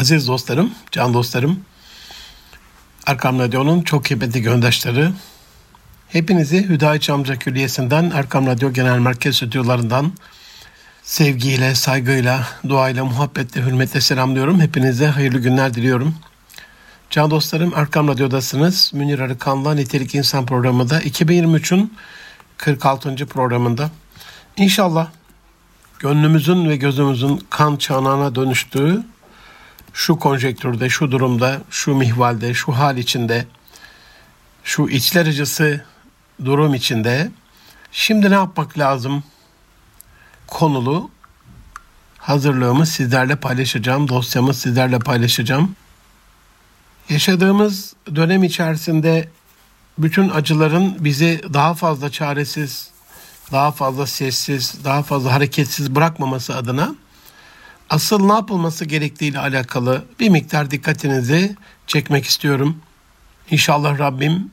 Aziz dostlarım, can dostlarım, Erkam Radyo'nun çok kıymetli göndaşları, hepinizi Hüdayi Çamca Külliyesi'nden, Erkam Radyo Genel Merkez Stüdyolarından sevgiyle, saygıyla, duayla, muhabbetle, hürmetle selamlıyorum. Hepinize hayırlı günler diliyorum. Can dostlarım, Erkam Radyo'dasınız. Münir Arıkan'la Nitelik İnsan programında 2023'ün 46. programında. İnşallah gönlümüzün ve gözümüzün kan çanağına dönüştüğü şu konjektürde, şu durumda, şu mihvalde, şu hal içinde, şu içler acısı durum içinde şimdi ne yapmak lazım konulu hazırlığımı sizlerle paylaşacağım, dosyamı sizlerle paylaşacağım. Yaşadığımız dönem içerisinde bütün acıların bizi daha fazla çaresiz, daha fazla sessiz, daha fazla hareketsiz bırakmaması adına asıl ne yapılması gerektiği ile alakalı bir miktar dikkatinizi çekmek istiyorum. İnşallah Rabbim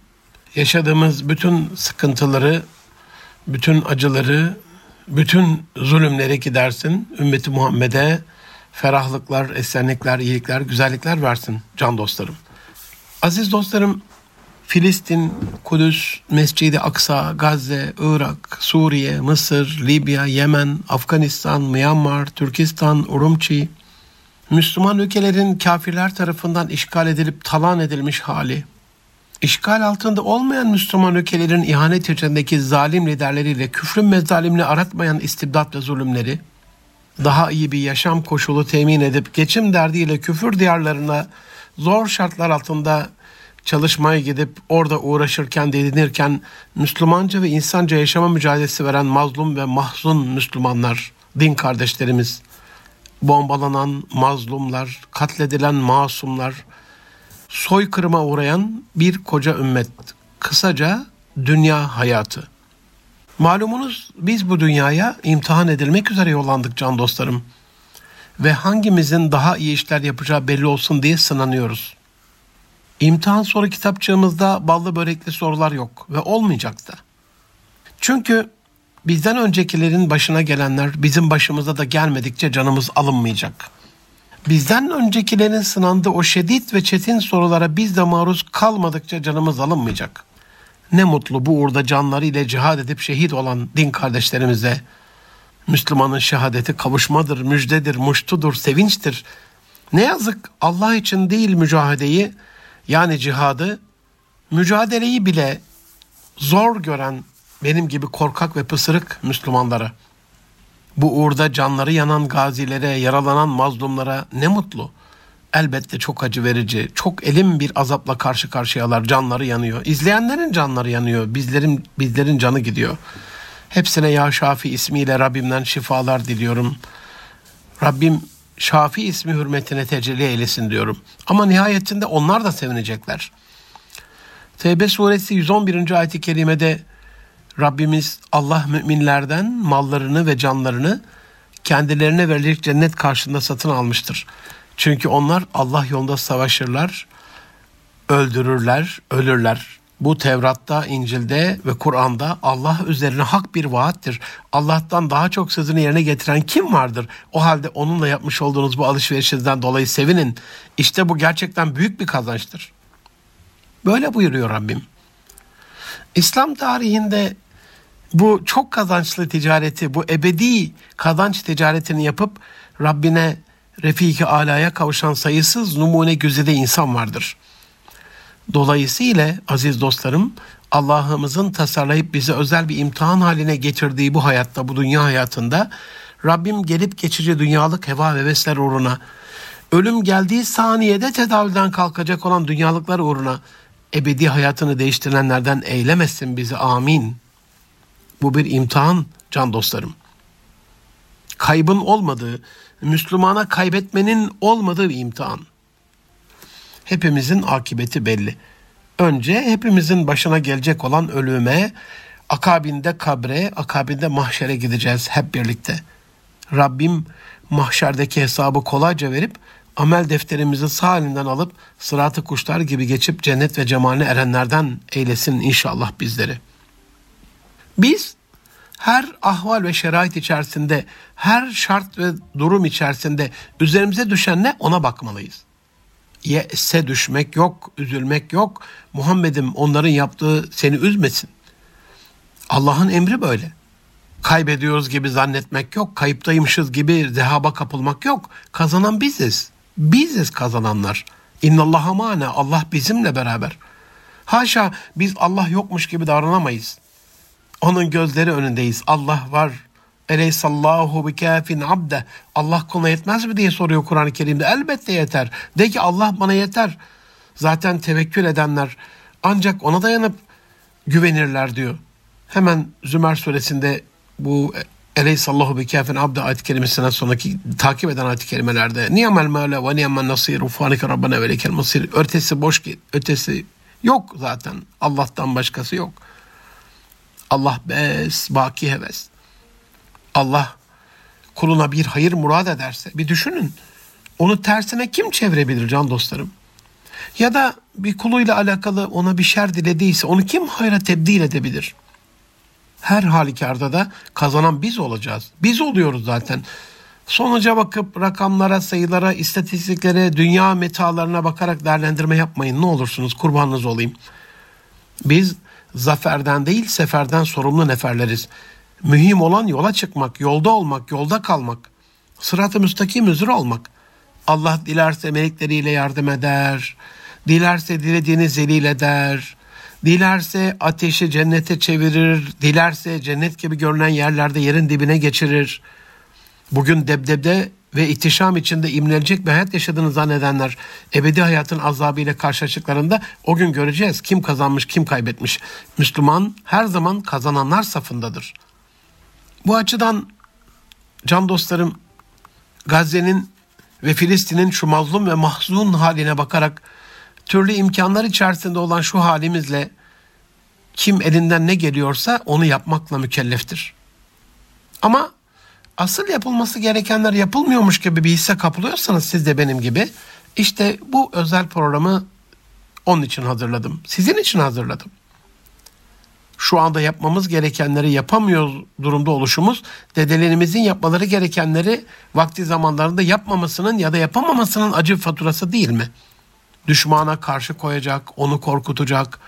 yaşadığımız bütün sıkıntıları, bütün acıları, bütün zulümleri gidersin. Ümmeti Muhammed'e ferahlıklar, esenlikler, iyilikler, güzellikler versin can dostlarım. Aziz dostlarım, Filistin, Kudüs, Mescid-i Aksa, Gazze, Irak, Suriye, Mısır, Libya, Yemen, Afganistan, Myanmar, Türkistan, Urumçi, Müslüman ülkelerin kafirler tarafından işgal edilip talan edilmiş hali, işgal altında olmayan Müslüman ülkelerin ihanet içindeki zalim liderleriyle küfrün mezalimini aratmayan istibdat ve zulümleri, daha iyi bir yaşam koşulu temin edip geçim derdiyle küfür diyarlarına zor şartlar altında çalışmaya gidip orada uğraşırken, dedinirken Müslümanca ve insanca yaşama mücadelesi veren mazlum ve mahzun Müslümanlar, din kardeşlerimiz, bombalanan mazlumlar, katledilen masumlar, soykırıma uğrayan bir koca ümmet. Kısaca dünya hayatı. Malumunuz biz bu dünyaya imtihan edilmek üzere yollandık can dostlarım. Ve hangimizin daha iyi işler yapacağı belli olsun diye sınanıyoruz. İmtihan soru kitapçığımızda ballı börekli sorular yok ve olmayacak da. Çünkü bizden öncekilerin başına gelenler bizim başımıza da gelmedikçe canımız alınmayacak. Bizden öncekilerin sınandığı o şiddet ve çetin sorulara biz de maruz kalmadıkça canımız alınmayacak. Ne mutlu bu uğurda canları ile cihad edip şehit olan din kardeşlerimize. Müslümanın şehadeti kavuşmadır, müjdedir, muştudur, sevinçtir. Ne yazık Allah için değil mücadeyi, yani cihadı, mücadeleyi bile zor gören benim gibi korkak ve pısırık Müslümanlara. Bu uğurda canları yanan gazilere, yaralanan mazlumlara ne mutlu. Elbette çok acı verici, çok elim bir azapla karşı karşıyalar, canları yanıyor. İzleyenlerin canları yanıyor, bizlerin bizlerin canı gidiyor. Hepsine ya Şafi ismiyle Rabbimden şifalar diliyorum. Rabbim Şafi ismi hürmetine tecelli eylesin diyorum. Ama nihayetinde onlar da sevinecekler. Tevbe suresi 111. ayet-i kerimede Rabbimiz Allah müminlerden mallarını ve canlarını kendilerine verilecek cennet karşında satın almıştır. Çünkü onlar Allah yolunda savaşırlar, öldürürler, ölürler. Bu Tevrat'ta, İncil'de ve Kur'an'da Allah üzerine hak bir vaattir. Allah'tan daha çok sözünü yerine getiren kim vardır? O halde onunla yapmış olduğunuz bu alışverişinizden dolayı sevinin. İşte bu gerçekten büyük bir kazançtır. Böyle buyuruyor Rabbim. İslam tarihinde bu çok kazançlı ticareti, bu ebedi kazanç ticaretini yapıp Rabbine Refiki Ala'ya kavuşan sayısız numune güzide insan vardır. Dolayısıyla aziz dostlarım Allah'ımızın tasarlayıp bizi özel bir imtihan haline getirdiği bu hayatta, bu dünya hayatında Rabbim gelip geçici dünyalık heva ve vesler uğruna, ölüm geldiği saniyede tedaviden kalkacak olan dünyalıklar uğruna ebedi hayatını değiştirenlerden eylemesin bizi amin. Bu bir imtihan can dostlarım. Kaybın olmadığı, Müslümana kaybetmenin olmadığı bir imtihan. Hepimizin akıbeti belli. Önce hepimizin başına gelecek olan ölüme, akabinde kabre, akabinde mahşere gideceğiz hep birlikte. Rabbim mahşerdeki hesabı kolayca verip amel defterimizi sağ elinden alıp sıratı kuşlar gibi geçip cennet ve cemaline erenlerden eylesin inşallah bizleri. Biz her ahval ve şerait içerisinde, her şart ve durum içerisinde üzerimize düşen ne ona bakmalıyız. Yese düşmek yok, üzülmek yok. Muhammed'im onların yaptığı seni üzmesin. Allah'ın emri böyle. Kaybediyoruz gibi zannetmek yok, kayıptaymışız gibi zehaba kapılmak yok. Kazanan biziz. Biziz kazananlar. İnnallaha mane, Allah bizimle beraber. Haşa biz Allah yokmuş gibi davranamayız. Onun gözleri önündeyiz. Allah var. Eleysallahu bi kafin abde. Allah kuluna yetmez mi diye soruyor Kur'an-ı Kerim'de. Elbette yeter. De ki Allah bana yeter. Zaten tevekkül edenler ancak ona dayanıp güvenirler diyor. Hemen Zümer suresinde bu Eleysallahu bi kafin abde ayet kelimesinden sonraki takip eden ayet kelimelerde Niyamel mevle ve niyamel nasir ufanike rabbena ve lekel masir ötesi boş ötesi yok zaten Allah'tan başkası yok. Allah bes, baki heves. Allah kuluna bir hayır murad ederse bir düşünün. Onu tersine kim çevirebilir can dostlarım? Ya da bir kuluyla alakalı ona bir şer dilediyse onu kim hayra tebdil edebilir? Her halükarda da kazanan biz olacağız. Biz oluyoruz zaten. Sonuca bakıp rakamlara, sayılara, istatistiklere, dünya metalarına bakarak değerlendirme yapmayın. Ne olursunuz kurbanınız olayım. Biz zaferden değil seferden sorumlu neferleriz. Mühim olan yola çıkmak, yolda olmak, yolda kalmak. Sırat-ı müstakim üzere olmak. Allah dilerse melekleriyle yardım eder. Dilerse dilediğini zelil eder. Dilerse ateşi cennete çevirir. Dilerse cennet gibi görünen yerlerde yerin dibine geçirir. Bugün debdebde ve ihtişam içinde imlenecek bir hayat yaşadığını zannedenler ebedi hayatın azabıyla karşılaştıklarında o gün göreceğiz kim kazanmış kim kaybetmiş. Müslüman her zaman kazananlar safındadır. Bu açıdan can dostlarım Gazze'nin ve Filistin'in şu mazlum ve mahzun haline bakarak türlü imkanlar içerisinde olan şu halimizle kim elinden ne geliyorsa onu yapmakla mükelleftir. Ama asıl yapılması gerekenler yapılmıyormuş gibi bir hisse kapılıyorsanız siz de benim gibi işte bu özel programı onun için hazırladım. Sizin için hazırladım. Şu anda yapmamız gerekenleri yapamıyor durumda oluşumuz dedelerimizin yapmaları gerekenleri vakti zamanlarında yapmamasının ya da yapamamasının acı faturası değil mi? Düşmana karşı koyacak, onu korkutacak,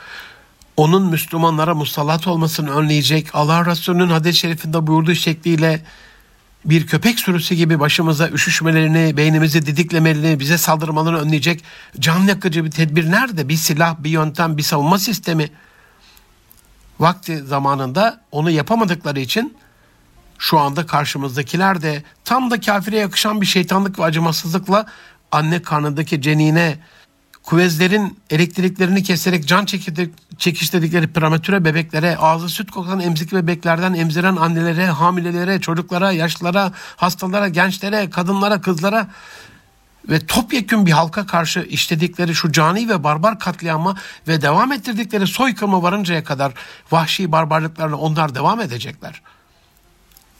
onun Müslümanlara musallat olmasını önleyecek, Allah Resulü'nün hadis-i şerifinde buyurduğu şekliyle bir köpek sürüsü gibi başımıza üşüşmelerini, beynimizi didiklemelerini, bize saldırmalarını önleyecek can yakıcı bir tedbir nerede? Bir silah, bir yöntem, bir savunma sistemi. Vakti zamanında onu yapamadıkları için şu anda karşımızdakiler de tam da kafire yakışan bir şeytanlık ve acımasızlıkla anne karnındaki cenine kuvvezlerin elektriklerini keserek can çekiştirdikleri prematüre bebeklere, ağzı süt kokan emzik bebeklerden emziren annelere, hamilelere, çocuklara, yaşlılara, hastalara, gençlere, kadınlara, kızlara ve topyekün bir halka karşı işledikleri şu cani ve barbar katliama ve devam ettirdikleri soykırıma varıncaya kadar vahşi barbarlıklarla onlar devam edecekler.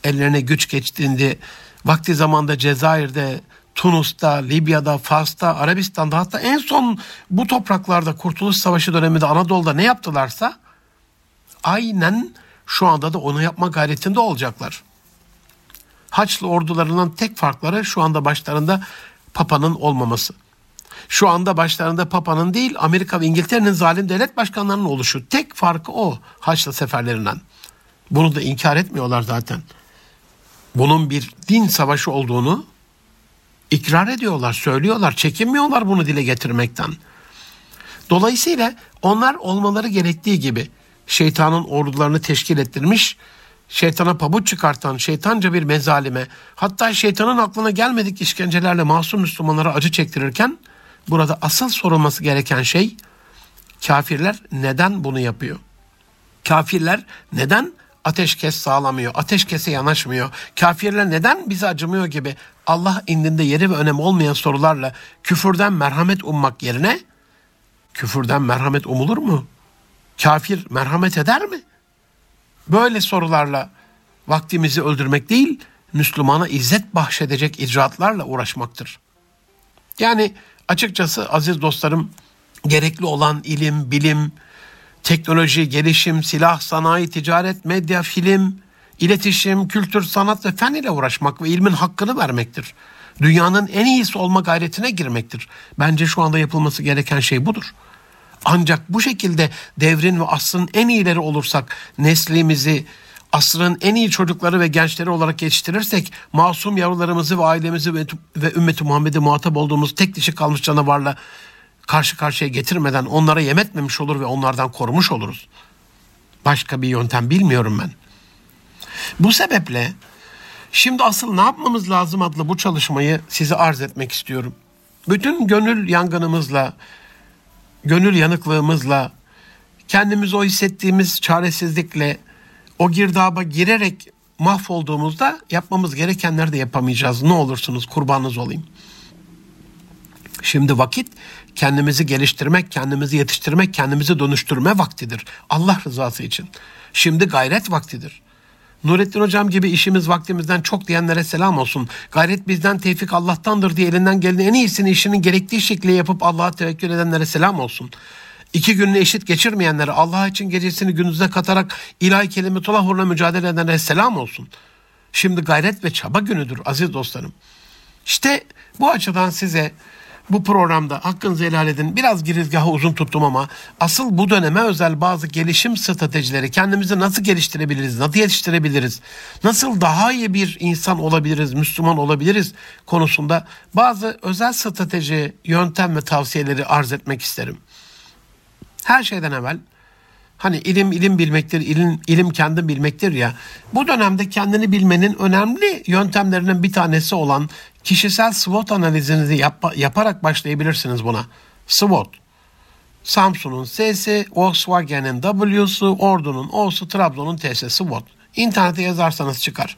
Ellerine güç geçtiğinde vakti zamanda Cezayir'de Tunus'ta, Libya'da, Fas'ta, Arabistan'da hatta en son bu topraklarda Kurtuluş Savaşı döneminde Anadolu'da ne yaptılarsa aynen şu anda da onu yapma gayretinde olacaklar. Haçlı ordularının tek farkları şu anda başlarında Papa'nın olmaması. Şu anda başlarında Papa'nın değil Amerika ve İngiltere'nin zalim devlet başkanlarının oluşu. Tek farkı o Haçlı seferlerinden. Bunu da inkar etmiyorlar zaten. Bunun bir din savaşı olduğunu ikrar ediyorlar, söylüyorlar, çekinmiyorlar bunu dile getirmekten. Dolayısıyla onlar olmaları gerektiği gibi şeytanın ordularını teşkil ettirmiş, şeytana pabuç çıkartan şeytanca bir mezalime, hatta şeytanın aklına gelmedik işkencelerle masum Müslümanlara acı çektirirken burada asıl sorulması gereken şey kafirler neden bunu yapıyor? Kafirler neden ateşkes sağlamıyor, ateşkese yanaşmıyor, kafirler neden bize acımıyor gibi Allah indinde yeri ve önemi olmayan sorularla küfürden merhamet ummak yerine küfürden merhamet umulur mu? Kafir merhamet eder mi? Böyle sorularla vaktimizi öldürmek değil, Müslümana izzet bahşedecek icraatlarla uğraşmaktır. Yani açıkçası aziz dostlarım gerekli olan ilim, bilim, teknoloji, gelişim, silah, sanayi, ticaret, medya, film, iletişim, kültür, sanat ve fen ile uğraşmak ve ilmin hakkını vermektir. Dünyanın en iyisi olma gayretine girmektir. Bence şu anda yapılması gereken şey budur. Ancak bu şekilde devrin ve asrın en iyileri olursak, neslimizi, asrın en iyi çocukları ve gençleri olarak yetiştirirsek, masum yavrularımızı ve ailemizi ve, ve ümmeti Muhammed'e muhatap olduğumuz tek dişi kalmış canavarla karşı karşıya getirmeden onlara yem etmemiş olur ve onlardan korumuş oluruz. Başka bir yöntem bilmiyorum ben. Bu sebeple şimdi asıl ne yapmamız lazım adlı bu çalışmayı size arz etmek istiyorum. Bütün gönül yangınımızla, gönül yanıklığımızla, kendimizi o hissettiğimiz çaresizlikle, o girdaba girerek mahvolduğumuzda yapmamız gerekenleri de yapamayacağız. Ne olursunuz kurbanınız olayım. Şimdi vakit kendimizi geliştirmek, kendimizi yetiştirmek, kendimizi dönüştürme vaktidir. Allah rızası için. Şimdi gayret vaktidir. Nurettin Hocam gibi işimiz vaktimizden çok diyenlere selam olsun. Gayret bizden tevfik Allah'tandır diye elinden gelen en iyisini işinin gerektiği şekilde yapıp Allah'a tevekkül edenlere selam olsun. İki gününü eşit geçirmeyenlere Allah için gecesini gününüze katarak ilahi kelimetullah uğruna mücadele edenlere selam olsun. Şimdi gayret ve çaba günüdür aziz dostlarım. İşte bu açıdan size bu programda hakkınızı helal edin. Biraz girizgahı uzun tuttum ama asıl bu döneme özel bazı gelişim stratejileri kendimizi nasıl geliştirebiliriz, nasıl yetiştirebiliriz, nasıl daha iyi bir insan olabiliriz, Müslüman olabiliriz konusunda bazı özel strateji, yöntem ve tavsiyeleri arz etmek isterim. Her şeyden evvel Hani ilim ilim bilmektir, ilim, ilim kendin bilmektir ya. Bu dönemde kendini bilmenin önemli yöntemlerinden bir tanesi olan kişisel SWOT analizinizi yap, yaparak başlayabilirsiniz buna. SWOT. Samsun'un S'si, Volkswagen'in W'su, Ordu'nun O'su, Trabzon'un T'si SWOT. İnternete yazarsanız çıkar.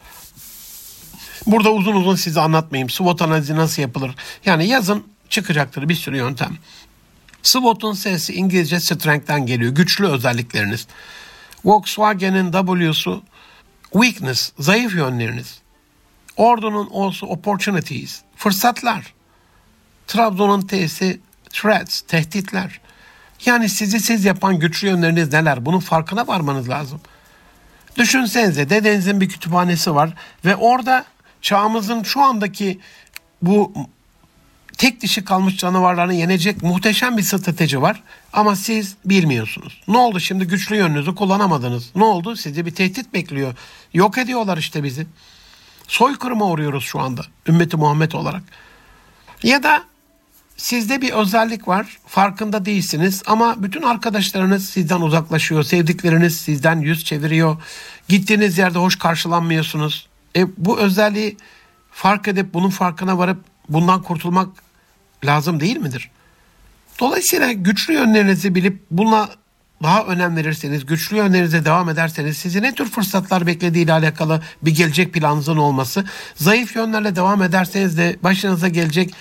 Burada uzun uzun size anlatmayayım. SWOT analizi nasıl yapılır? Yani yazın çıkacaktır bir sürü yöntem. SWOT'un sesi İngilizce strength'ten geliyor. Güçlü özellikleriniz. Volkswagen'in W'su weakness, zayıf yönleriniz. Ordu'nun O'su opportunities, fırsatlar. Trabzon'un T'si threats, tehditler. Yani sizi siz yapan güçlü yönleriniz neler? Bunun farkına varmanız lazım. Düşünsenize dedenizin bir kütüphanesi var ve orada çağımızın şu andaki bu tek dişi kalmış canavarlarını yenecek muhteşem bir strateji var. Ama siz bilmiyorsunuz. Ne oldu şimdi güçlü yönünüzü kullanamadınız. Ne oldu? Sizi bir tehdit bekliyor. Yok ediyorlar işte bizi. Soykırıma uğruyoruz şu anda. Ümmeti Muhammed olarak. Ya da sizde bir özellik var. Farkında değilsiniz ama bütün arkadaşlarınız sizden uzaklaşıyor. Sevdikleriniz sizden yüz çeviriyor. Gittiğiniz yerde hoş karşılanmıyorsunuz. E, bu özelliği fark edip bunun farkına varıp bundan kurtulmak lazım değil midir? Dolayısıyla güçlü yönlerinizi bilip buna daha önem verirseniz, güçlü yönlerinize devam ederseniz sizi ne tür fırsatlar beklediği ile alakalı bir gelecek planınızın olması, zayıf yönlerle devam ederseniz de başınıza gelecek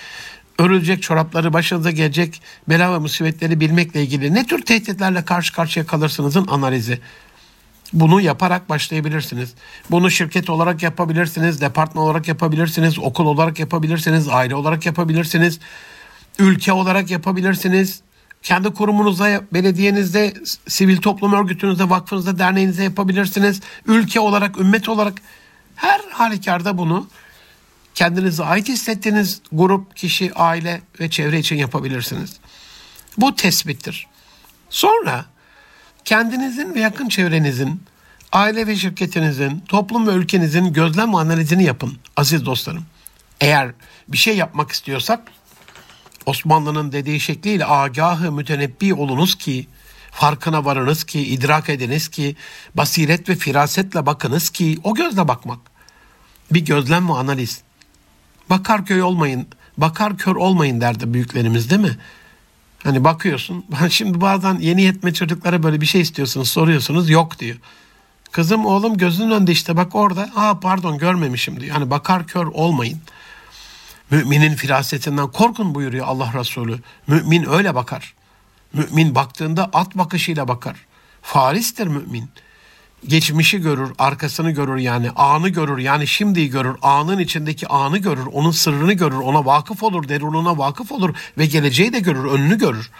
örülecek çorapları, başınıza gelecek bela ve musibetleri bilmekle ilgili ne tür tehditlerle karşı karşıya kalırsınızın analizi. Bunu yaparak başlayabilirsiniz. Bunu şirket olarak yapabilirsiniz, departman olarak yapabilirsiniz, okul olarak yapabilirsiniz, aile olarak yapabilirsiniz, ülke olarak yapabilirsiniz. Kendi kurumunuzda, belediyenizde, sivil toplum örgütünüzde, vakfınızda, derneğinizde yapabilirsiniz. Ülke olarak, ümmet olarak her halükarda bunu kendinize ait hissettiğiniz grup, kişi, aile ve çevre için yapabilirsiniz. Bu tespittir. Sonra kendinizin ve yakın çevrenizin, aile ve şirketinizin, toplum ve ülkenizin gözlem analizini yapın aziz dostlarım. Eğer bir şey yapmak istiyorsak Osmanlı'nın dediği şekliyle agahı mütenebbi olunuz ki farkına varınız ki, idrak ediniz ki, basiret ve firasetle bakınız ki o gözle bakmak. Bir gözlem ve analiz. Bakar köy olmayın, bakar kör olmayın derdi büyüklerimiz değil mi? Hani bakıyorsun. Şimdi bazen yeni yetme çocuklara böyle bir şey istiyorsunuz soruyorsunuz yok diyor. Kızım oğlum gözünün önünde işte bak orada. Aa pardon görmemişim diyor. Hani bakar kör olmayın. Müminin firasetinden korkun buyuruyor Allah Resulü. Mümin öyle bakar. Mümin baktığında at bakışıyla bakar. Faristir mümin geçmişi görür, arkasını görür yani anı görür yani şimdiyi görür, anın içindeki anı görür, onun sırrını görür, ona vakıf olur, derununa vakıf olur ve geleceği de görür, önünü görür.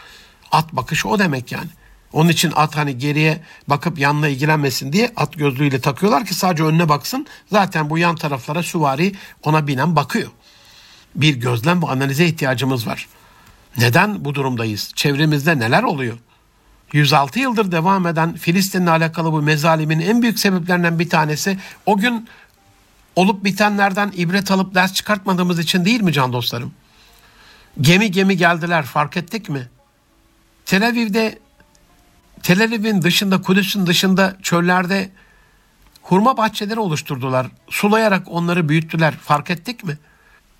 At bakışı o demek yani. Onun için at hani geriye bakıp yanına ilgilenmesin diye at gözlüğüyle takıyorlar ki sadece önüne baksın. Zaten bu yan taraflara süvari ona binen bakıyor. Bir gözlem ve analize ihtiyacımız var. Neden bu durumdayız? Çevremizde neler oluyor? 106 yıldır devam eden Filistin'le alakalı bu mezalimin en büyük sebeplerinden bir tanesi o gün olup bitenlerden ibret alıp ders çıkartmadığımız için değil mi can dostlarım? Gemi gemi geldiler fark ettik mi? Tel Aviv'de Tel Aviv'in dışında Kudüs'ün dışında çöllerde hurma bahçeleri oluşturdular. Sulayarak onları büyüttüler fark ettik mi?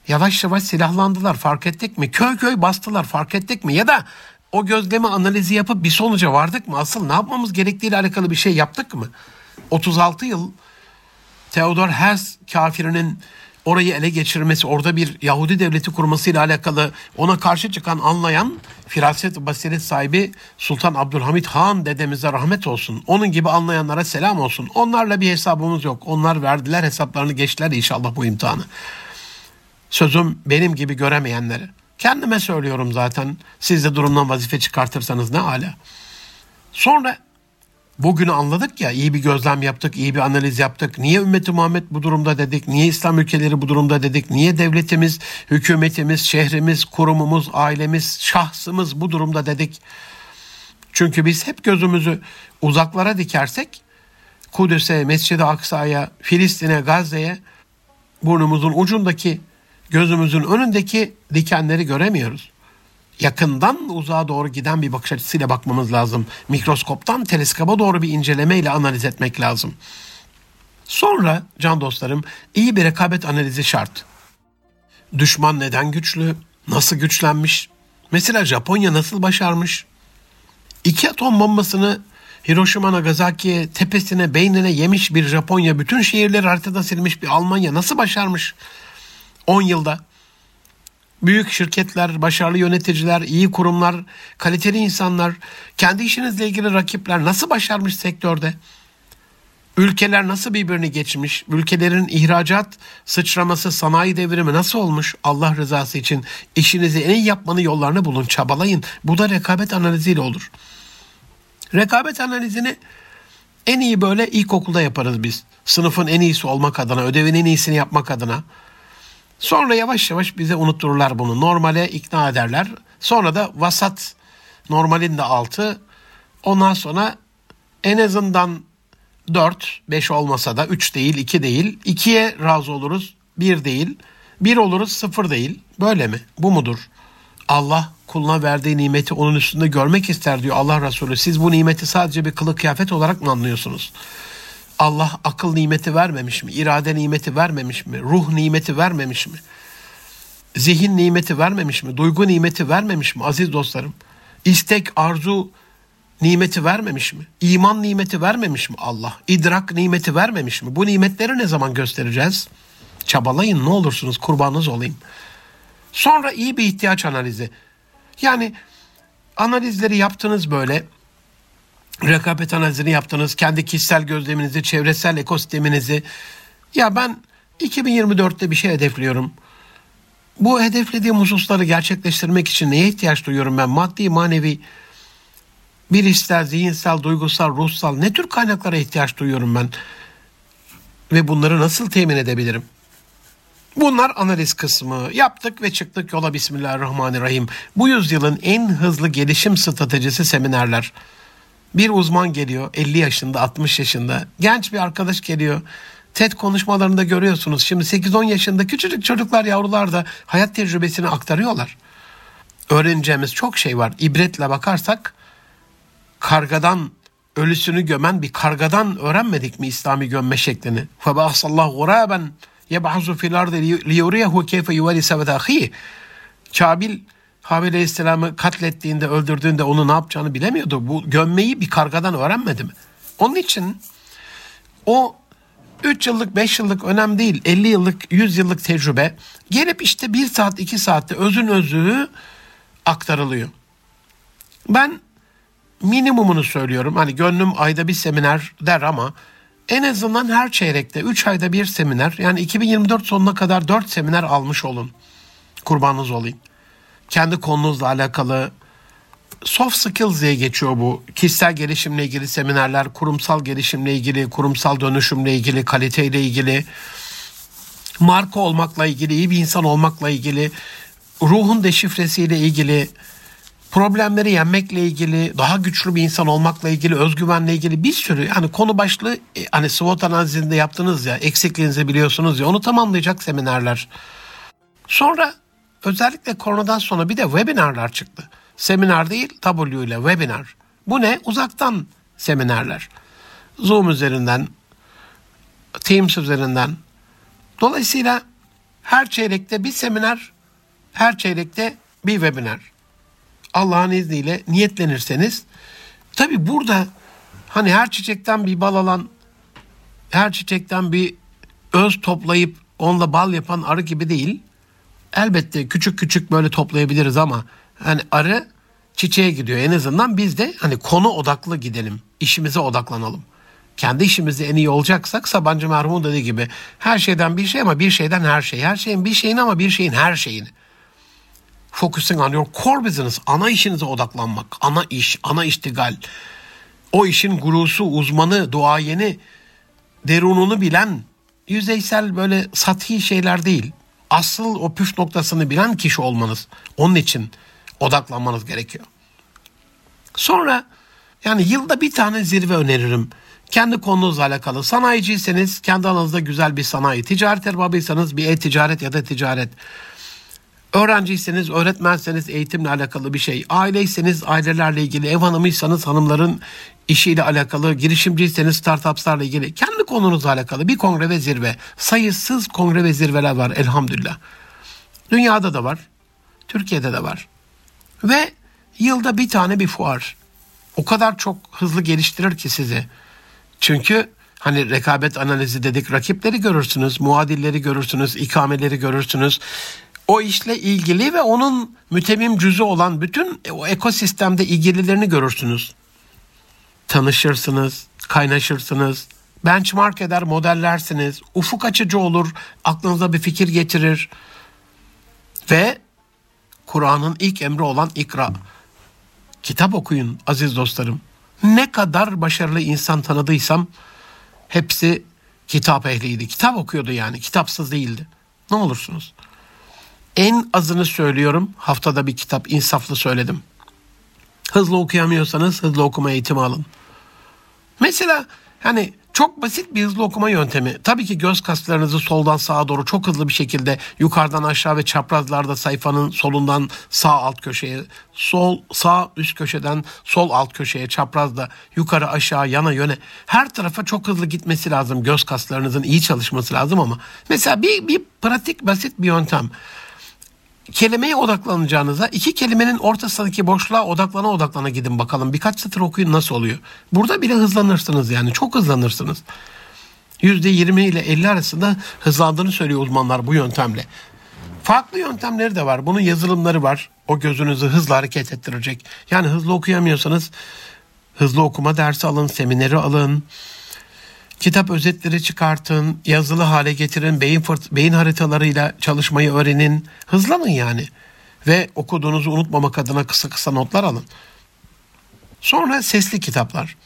Yavaş yavaş silahlandılar fark ettik mi? Köy köy bastılar fark ettik mi? Ya da o gözleme analizi yapıp bir sonuca vardık mı? Asıl ne yapmamız gerektiğiyle alakalı bir şey yaptık mı? 36 yıl Theodor Herzl kafirinin orayı ele geçirmesi, orada bir Yahudi devleti kurmasıyla alakalı ona karşı çıkan anlayan firaset basiret sahibi Sultan Abdülhamit Han dedemize rahmet olsun. Onun gibi anlayanlara selam olsun. Onlarla bir hesabımız yok. Onlar verdiler hesaplarını geçtiler inşallah bu imtihanı. Sözüm benim gibi göremeyenlere. Kendime söylüyorum zaten. Siz de durumdan vazife çıkartırsanız ne hala. Sonra bugünü anladık ya iyi bir gözlem yaptık, iyi bir analiz yaptık. Niye ümmeti Muhammed bu durumda dedik? Niye İslam ülkeleri bu durumda dedik? Niye devletimiz, hükümetimiz, şehrimiz, kurumumuz, ailemiz, şahsımız bu durumda dedik? Çünkü biz hep gözümüzü uzaklara dikersek Kudüs'e, Mescid-i Aksa'ya, Filistin'e, Gazze'ye burnumuzun ucundaki, gözümüzün önündeki dikenleri göremiyoruz yakından uzağa doğru giden bir bakış açısıyla bakmamız lazım. Mikroskoptan teleskoba doğru bir incelemeyle analiz etmek lazım. Sonra can dostlarım iyi bir rekabet analizi şart. Düşman neden güçlü? Nasıl güçlenmiş? Mesela Japonya nasıl başarmış? İki atom bombasını Hiroşima Nagasaki'ye tepesine beynine yemiş bir Japonya bütün şehirleri haritada silmiş bir Almanya nasıl başarmış? 10 yılda büyük şirketler, başarılı yöneticiler, iyi kurumlar, kaliteli insanlar, kendi işinizle ilgili rakipler nasıl başarmış sektörde? Ülkeler nasıl birbirini geçmiş? Ülkelerin ihracat sıçraması, sanayi devrimi nasıl olmuş? Allah rızası için işinizi en iyi yapmanın yollarını bulun, çabalayın. Bu da rekabet analiziyle olur. Rekabet analizini en iyi böyle ilkokulda yaparız biz. Sınıfın en iyisi olmak adına, ödevin en iyisini yapmak adına. Sonra yavaş yavaş bize unuttururlar bunu. Normale ikna ederler. Sonra da vasat normalin de altı. Ondan sonra en azından 4, 5 olmasa da 3 değil, 2 değil. 2'ye razı oluruz, 1 değil. 1 oluruz, 0 değil. Böyle mi? Bu mudur? Allah kuluna verdiği nimeti onun üstünde görmek ister diyor Allah Resulü. Siz bu nimeti sadece bir kılık kıyafet olarak mı anlıyorsunuz? Allah akıl nimeti vermemiş mi? İrade nimeti vermemiş mi? Ruh nimeti vermemiş mi? Zihin nimeti vermemiş mi? Duygu nimeti vermemiş mi aziz dostlarım? İstek, arzu nimeti vermemiş mi? İman nimeti vermemiş mi Allah? İdrak nimeti vermemiş mi? Bu nimetleri ne zaman göstereceğiz? Çabalayın ne olursunuz kurbanınız olayım. Sonra iyi bir ihtiyaç analizi. Yani analizleri yaptınız böyle rekabet analizini yaptınız. Kendi kişisel gözleminizi, çevresel ekosisteminizi. Ya ben 2024'te bir şey hedefliyorum. Bu hedeflediğim hususları gerçekleştirmek için neye ihtiyaç duyuyorum ben? Maddi, manevi, bir ister zihinsel, duygusal, ruhsal ne tür kaynaklara ihtiyaç duyuyorum ben? Ve bunları nasıl temin edebilirim? Bunlar analiz kısmı. Yaptık ve çıktık yola Bismillahirrahmanirrahim. Bu yüzyılın en hızlı gelişim stratejisi seminerler. Bir uzman geliyor 50 yaşında 60 yaşında genç bir arkadaş geliyor. TED konuşmalarında görüyorsunuz. Şimdi 8-10 yaşında küçücük çocuklar yavrular da hayat tecrübesini aktarıyorlar. Öğreneceğimiz çok şey var. İbretle bakarsak kargadan ölüsünü gömen bir kargadan öğrenmedik mi İslami gömme şeklini? فَبَعْصَ اللّٰهُ غُرَابًا يَبْعَثُ فِي الْاَرْضِ لِيُرِيَهُ كَيْفَ يُوَلِ سَوَدَ Kabil Habil Aleyhisselam'ı katlettiğinde, öldürdüğünde onu ne yapacağını bilemiyordu. Bu gömmeyi bir kargadan öğrenmedi mi? Onun için o 3 yıllık, 5 yıllık önemli değil. 50 yıllık, 100 yıllık tecrübe gelip işte 1 saat, 2 saatte özün özü aktarılıyor. Ben minimumunu söylüyorum. Hani gönlüm ayda bir seminer der ama en azından her çeyrekte 3 ayda bir seminer yani 2024 sonuna kadar 4 seminer almış olun. Kurbanınız olayım kendi konunuzla alakalı soft skills diye geçiyor bu. Kişisel gelişimle ilgili seminerler, kurumsal gelişimle ilgili, kurumsal dönüşümle ilgili, kaliteyle ilgili, marka olmakla ilgili, iyi bir insan olmakla ilgili, ruhun deşifresiyle ilgili, problemleri yenmekle ilgili, daha güçlü bir insan olmakla ilgili, özgüvenle ilgili bir sürü yani konu başlığı e, hani SWOT analizinde yaptınız ya, eksikliğinizi biliyorsunuz ya onu tamamlayacak seminerler. Sonra özellikle koronadan sonra bir de webinarlar çıktı. Seminer değil, W ile webinar. Bu ne? Uzaktan seminerler. Zoom üzerinden, Teams üzerinden. Dolayısıyla her çeyrekte bir seminer, her çeyrekte bir webinar. Allah'ın izniyle niyetlenirseniz tabi burada hani her çiçekten bir bal alan her çiçekten bir öz toplayıp onunla bal yapan arı gibi değil. Elbette küçük küçük böyle toplayabiliriz ama hani arı çiçeğe gidiyor. En azından biz de hani konu odaklı gidelim. işimize odaklanalım. Kendi işimizde en iyi olacaksak Sabancı merhumun dediği gibi her şeyden bir şey ama bir şeyden her şey. Her şeyin bir şeyini ama bir şeyin her şeyini. Focusing on your core business. Ana işinize odaklanmak. Ana iş, ana iştigal. O işin gurusu, uzmanı, duayeni, derununu bilen, yüzeysel böyle sathi şeyler değil. Asıl o püf noktasını bilen kişi olmanız. Onun için odaklanmanız gerekiyor. Sonra yani yılda bir tane zirve öneririm. Kendi konunuzla alakalı. Sanayiciyseniz kendi alanınızda güzel bir sanayi. Ticaret erbabıysanız bir e-ticaret ya da ticaret. Öğrenciyseniz, öğretmenseniz eğitimle alakalı bir şey. Aileyseniz ailelerle ilgili, ev hanımıysanız hanımların işiyle alakalı, girişimciyseniz startupslarla ilgili, kendi konunuzla alakalı bir kongre ve zirve. Sayısız kongre ve zirveler var elhamdülillah. Dünyada da var, Türkiye'de de var. Ve yılda bir tane bir fuar. O kadar çok hızlı geliştirir ki sizi. Çünkü hani rekabet analizi dedik rakipleri görürsünüz, muadilleri görürsünüz, ikameleri görürsünüz. O işle ilgili ve onun mütemim cüzü olan bütün o ekosistemde ilgililerini görürsünüz. Tanışırsınız, kaynaşırsınız, benchmark eder, modellersiniz. Ufuk açıcı olur, aklınıza bir fikir getirir. Ve Kur'an'ın ilk emri olan ikra. Kitap okuyun aziz dostlarım. Ne kadar başarılı insan tanıdıysam hepsi kitap ehliydi. Kitap okuyordu yani. Kitapsız değildi. Ne olursunuz. En azını söylüyorum. Haftada bir kitap insaflı söyledim. Hızlı okuyamıyorsanız hızlı okuma eğitimi alın. Mesela hani çok basit bir hızlı okuma yöntemi. Tabii ki göz kaslarınızı soldan sağa doğru çok hızlı bir şekilde yukarıdan aşağı ve çaprazlarda sayfanın solundan sağ alt köşeye, sol sağ üst köşeden sol alt köşeye, çaprazda yukarı aşağı yana yöne her tarafa çok hızlı gitmesi lazım. Göz kaslarınızın iyi çalışması lazım ama mesela bir, bir pratik basit bir yöntem kelimeye odaklanacağınıza iki kelimenin ortasındaki boşluğa odaklana odaklana gidin bakalım. Birkaç satır okuyun nasıl oluyor. Burada bile hızlanırsınız yani çok hızlanırsınız. %20 ile 50 arasında hızlandığını söylüyor uzmanlar bu yöntemle. Farklı yöntemleri de var. Bunun yazılımları var. O gözünüzü hızlı hareket ettirecek. Yani hızlı okuyamıyorsanız hızlı okuma dersi alın, semineri alın. Kitap özetleri çıkartın, yazılı hale getirin, beyin, beyin haritalarıyla çalışmayı öğrenin. Hızlanın yani. Ve okuduğunuzu unutmamak adına kısa kısa notlar alın. Sonra sesli kitaplar.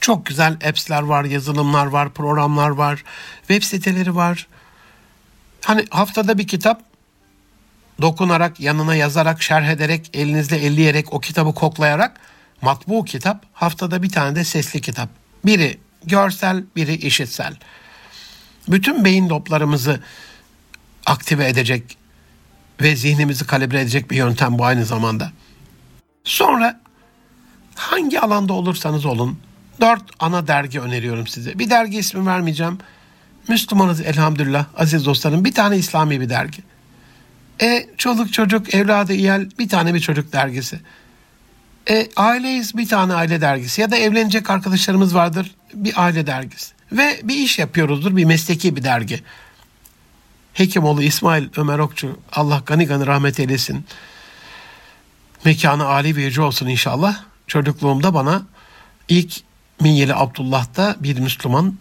Çok güzel apps'ler var, yazılımlar var, programlar var, web siteleri var. Hani haftada bir kitap dokunarak, yanına yazarak, şerh ederek, elinizle elleyerek, o kitabı koklayarak matbu kitap, haftada bir tane de sesli kitap. Biri görsel, biri işitsel. Bütün beyin loblarımızı aktive edecek ve zihnimizi kalibre edecek bir yöntem bu aynı zamanda. Sonra hangi alanda olursanız olun dört ana dergi öneriyorum size. Bir dergi ismi vermeyeceğim. Müslümanız elhamdülillah aziz dostlarım. Bir tane İslami bir dergi. E çoluk çocuk evladı iyal bir tane bir çocuk dergisi. E, aileyiz bir tane aile dergisi ya da evlenecek arkadaşlarımız vardır bir aile dergisi. Ve bir iş yapıyoruzdur bir mesleki bir dergi. Hekimoğlu İsmail Ömer Okçu Allah gani gani rahmet eylesin. Mekanı âli yüce olsun inşallah. Çocukluğumda bana ilk Minyeli Abdullah'ta bir Müslüman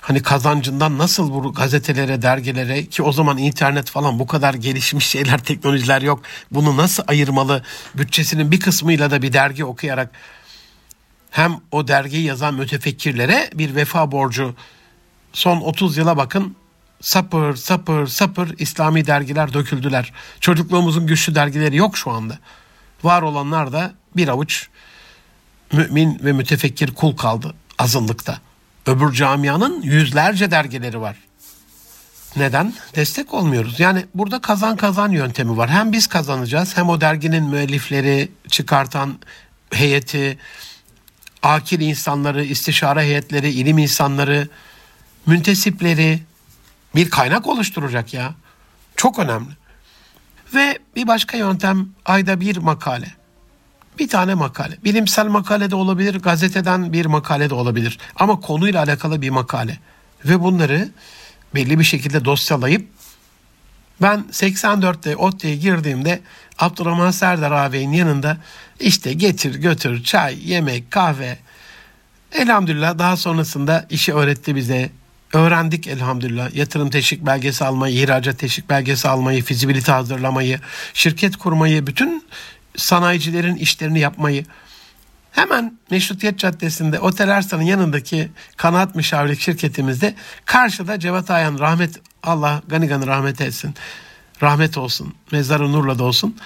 hani kazancından nasıl bu gazetelere, dergilere ki o zaman internet falan bu kadar gelişmiş şeyler, teknolojiler yok. Bunu nasıl ayırmalı? Bütçesinin bir kısmıyla da bir dergi okuyarak hem o dergiyi yazan mütefekkirlere bir vefa borcu. Son 30 yıla bakın sapır sapır sapır İslami dergiler döküldüler. Çocukluğumuzun güçlü dergileri yok şu anda. Var olanlar da bir avuç mümin ve mütefekkir kul kaldı azınlıkta. Öbür camianın yüzlerce dergileri var. Neden? Destek olmuyoruz. Yani burada kazan kazan yöntemi var. Hem biz kazanacağız hem o derginin müellifleri, çıkartan heyeti, akil insanları, istişare heyetleri, ilim insanları, müntesipleri bir kaynak oluşturacak ya. Çok önemli. Ve bir başka yöntem ayda bir makale. Bir tane makale. Bilimsel makale de olabilir, gazeteden bir makale de olabilir. Ama konuyla alakalı bir makale. Ve bunları belli bir şekilde dosyalayıp ben 84'te ODTÜ'ye girdiğimde Abdurrahman Serdar ağabeyin yanında işte getir götür çay, yemek, kahve. Elhamdülillah daha sonrasında işi öğretti bize. Öğrendik elhamdülillah. Yatırım teşvik belgesi almayı, ihracat teşvik belgesi almayı, fizibilite hazırlamayı, şirket kurmayı, bütün sanayicilerin işlerini yapmayı. Hemen Meşrutiyet Caddesi'nde Otel Arslan'ın yanındaki kanaat müşavirlik şirketimizde karşıda Cevat Ayan rahmet Allah gani gani rahmet etsin. Rahmet olsun. Mezarı nurla da olsun.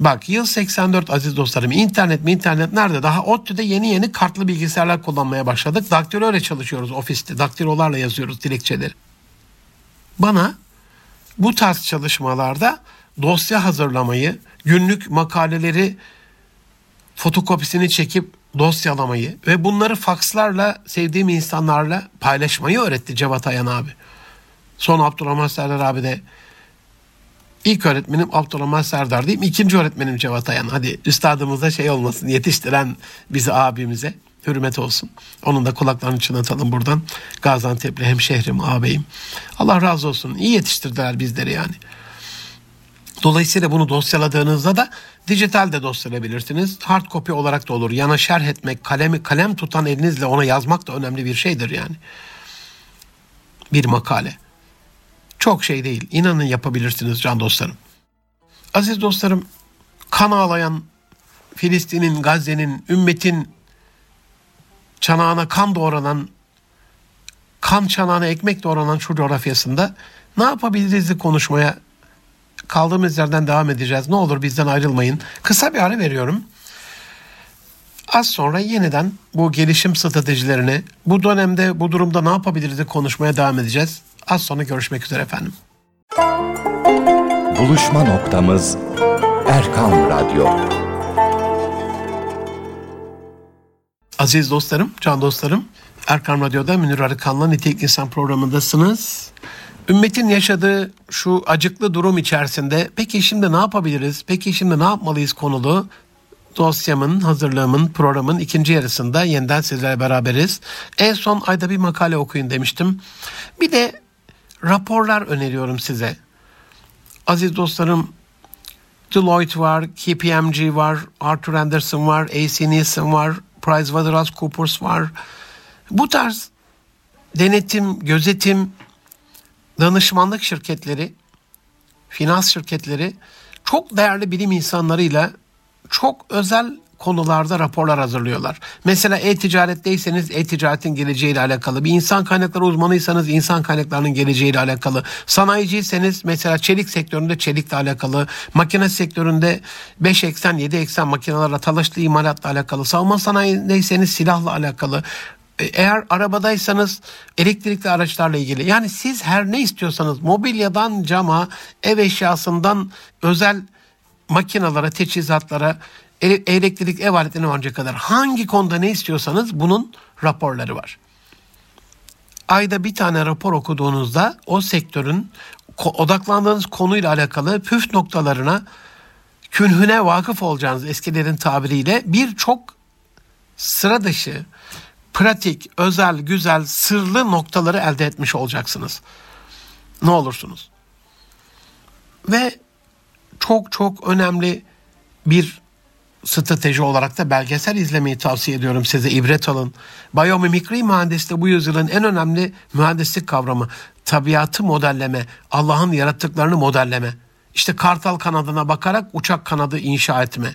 Bak yıl 84 aziz dostlarım. İnternet mi internet nerede? Daha ODTÜ'de yeni yeni kartlı bilgisayarlar kullanmaya başladık. Daktilo öyle çalışıyoruz ofiste. Daktilolarla yazıyoruz dilekçeleri. Bana bu tarz çalışmalarda dosya hazırlamayı, günlük makaleleri fotokopisini çekip dosyalamayı ve bunları fakslarla sevdiğim insanlarla paylaşmayı öğretti Cevat Ayan abi. Son Abdurrahman Serdar abi de ilk öğretmenim Abdurrahman Serdar diyeyim. ikinci öğretmenim Cevat Ayan. Hadi üstadımıza şey olmasın yetiştiren bizi abimize hürmet olsun. Onun da kulaklarını çınlatalım buradan. Gaziantep'li hemşehrim, ağabeyim. Allah razı olsun. İyi yetiştirdiler bizleri yani. Dolayısıyla bunu dosyaladığınızda da dijital de dosyalayabilirsiniz. Hard copy olarak da olur. Yana şerh etmek, kalemi kalem tutan elinizle ona yazmak da önemli bir şeydir yani. Bir makale. Çok şey değil. İnanın yapabilirsiniz can dostlarım. Aziz dostlarım, kan ağlayan Filistin'in, Gazze'nin, ümmetin çanağına kan doğranan, kan çanağına ekmek doğranan şu coğrafyasında ne yapabiliriz konuşmaya kaldığımız yerden devam edeceğiz. Ne olur bizden ayrılmayın. Kısa bir ara veriyorum. Az sonra yeniden bu gelişim stratejilerini, bu dönemde bu durumda ne yapabiliriz konuşmaya devam edeceğiz. Az sonra görüşmek üzere efendim. Buluşma noktamız Erkan Radyo. Aziz dostlarım, can dostlarım, Erkan Radyo'da Münir Arıkan'la Nitelik İnsan programındasınız. Ümmetin yaşadığı şu acıklı durum içerisinde peki şimdi ne yapabiliriz? Peki şimdi ne yapmalıyız konulu dosyamın, hazırlığımın, programın ikinci yarısında yeniden sizlerle beraberiz. En son ayda bir makale okuyun demiştim. Bir de raporlar öneriyorum size. Aziz dostlarım Deloitte var, KPMG var, Arthur Anderson var, AC Nielsen var, PricewaterhouseCoopers var. Bu tarz denetim, gözetim, danışmanlık şirketleri, finans şirketleri çok değerli bilim insanlarıyla çok özel konularda raporlar hazırlıyorlar. Mesela e-ticaretteyseniz e-ticaretin geleceğiyle alakalı, bir insan kaynakları uzmanıysanız insan kaynaklarının geleceğiyle alakalı, sanayiciyseniz mesela çelik sektöründe çelikle alakalı, makine sektöründe 5 eksen 7 eksen makinelerle talaşlı imalatla alakalı, savunma sanayindeyseniz silahla alakalı, eğer arabadaysanız elektrikli araçlarla ilgili yani siz her ne istiyorsanız mobilyadan cama ev eşyasından özel makinalara teçhizatlara elektrik ev aletlerine varınca kadar hangi konuda ne istiyorsanız bunun raporları var. Ayda bir tane rapor okuduğunuzda o sektörün odaklandığınız konuyla alakalı püf noktalarına künhüne vakıf olacağınız eskilerin tabiriyle birçok sıra dışı pratik, özel, güzel, sırlı noktaları elde etmiş olacaksınız. Ne olursunuz. Ve çok çok önemli bir strateji olarak da belgesel izlemeyi tavsiye ediyorum size. ibret alın. Biyomimikri mühendisliği bu yüzyılın en önemli mühendislik kavramı. Tabiatı modelleme, Allah'ın yarattıklarını modelleme. İşte kartal kanadına bakarak uçak kanadı inşa etme.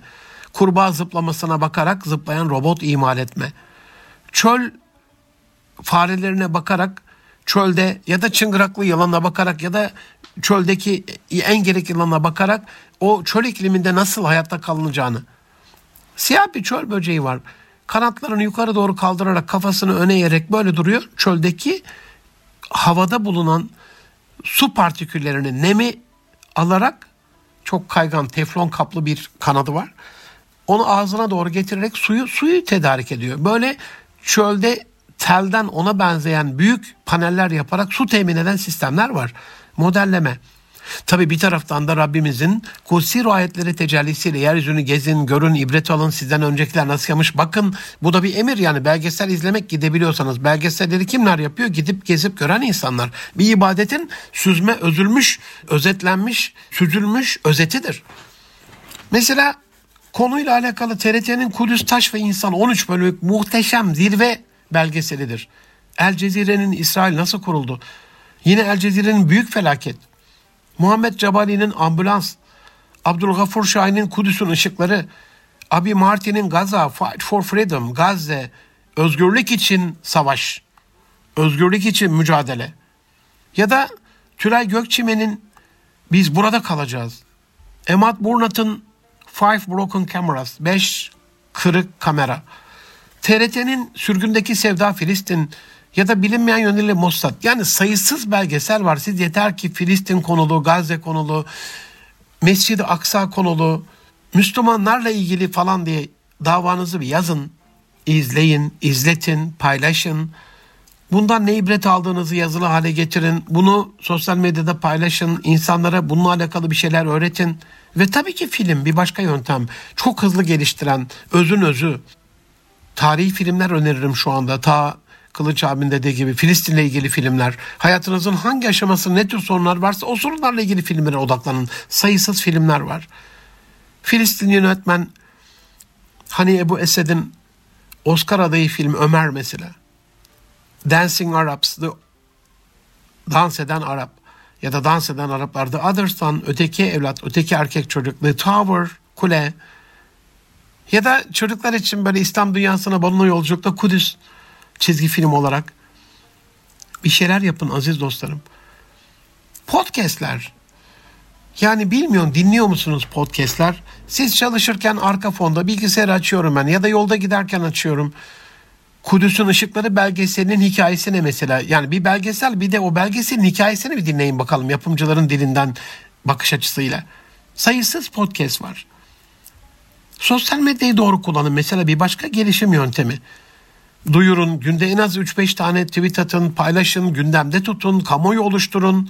Kurbağa zıplamasına bakarak zıplayan robot imal etme. Çöl farelerine bakarak çölde ya da çıngıraklı yılana bakarak ya da çöldeki en gerek yılana bakarak o çöl ikliminde nasıl hayatta kalınacağını. Siyah bir çöl böceği var. Kanatlarını yukarı doğru kaldırarak kafasını öne eğerek böyle duruyor. Çöldeki havada bulunan su partiküllerini nemi alarak çok kaygan teflon kaplı bir kanadı var. Onu ağzına doğru getirerek suyu suyu tedarik ediyor. Böyle çölde telden ona benzeyen büyük paneller yaparak su temin eden sistemler var. Modelleme. Tabi bir taraftan da Rabbimizin kutsi ayetleri tecellisiyle yeryüzünü gezin, görün, ibret alın, sizden öncekiler nasıl yapmış. Bakın bu da bir emir yani belgesel izlemek gidebiliyorsanız. Belgeselleri kimler yapıyor? Gidip gezip gören insanlar. Bir ibadetin süzme, özülmüş, özetlenmiş, süzülmüş özetidir. Mesela konuyla alakalı TRT'nin Kudüs Taş ve İnsan 13 bölümlük muhteşem zirve belgeselidir. El Cezire'nin İsrail nasıl kuruldu? Yine El Cezire'nin büyük felaket. Muhammed Cebali'nin ambulans, Abdülgafur Şahin'in Kudüs'ün ışıkları, Abi Martin'in Gaza, Fight for Freedom, Gazze, özgürlük için savaş, özgürlük için mücadele. Ya da Tülay Gökçimen'in Biz Burada Kalacağız. Emad Burnat'ın Five Broken Cameras, Beş Kırık Kamera. TRT'nin Sürgündeki Sevda Filistin, ya da bilinmeyen yönüyle Mossad. Yani sayısız belgesel var. Siz yeter ki Filistin konulu, Gazze konulu, Mescid-i Aksa konulu, Müslümanlarla ilgili falan diye davanızı bir yazın. izleyin, izletin, paylaşın. Bundan ne ibret aldığınızı yazılı hale getirin. Bunu sosyal medyada paylaşın. İnsanlara bununla alakalı bir şeyler öğretin. Ve tabii ki film bir başka yöntem. Çok hızlı geliştiren, özün özü. Tarihi filmler öneririm şu anda. Ta Kılıç abin dediği gibi Filistin'le ilgili filmler, hayatınızın hangi aşaması ne tür sorunlar varsa o sorunlarla ilgili filmlere odaklanın. Sayısız filmler var. Filistin yönetmen hani Ebu Esed'in Oscar adayı film Ömer mesela. Dancing Arabs, dans eden Arap ya da dans eden Araplar The Other Son, öteki evlat, öteki erkek çocuk, The Tower, kule ya da çocuklar için böyle İslam dünyasına balona yolculukta Kudüs çizgi film olarak bir şeyler yapın aziz dostlarım. Podcast'ler. Yani bilmiyorum dinliyor musunuz podcast'ler? Siz çalışırken arka fonda bilgisayar açıyorum ben ya da yolda giderken açıyorum. Kudüs'ün ışıkları belgeselinin hikayesi ne mesela? Yani bir belgesel bir de o belgeselin hikayesini bir dinleyin bakalım yapımcıların dilinden bakış açısıyla. Sayısız podcast var. Sosyal medyayı doğru kullanın. Mesela bir başka gelişim yöntemi duyurun. Günde en az 3-5 tane tweet atın, paylaşın, gündemde tutun, kamuoyu oluşturun.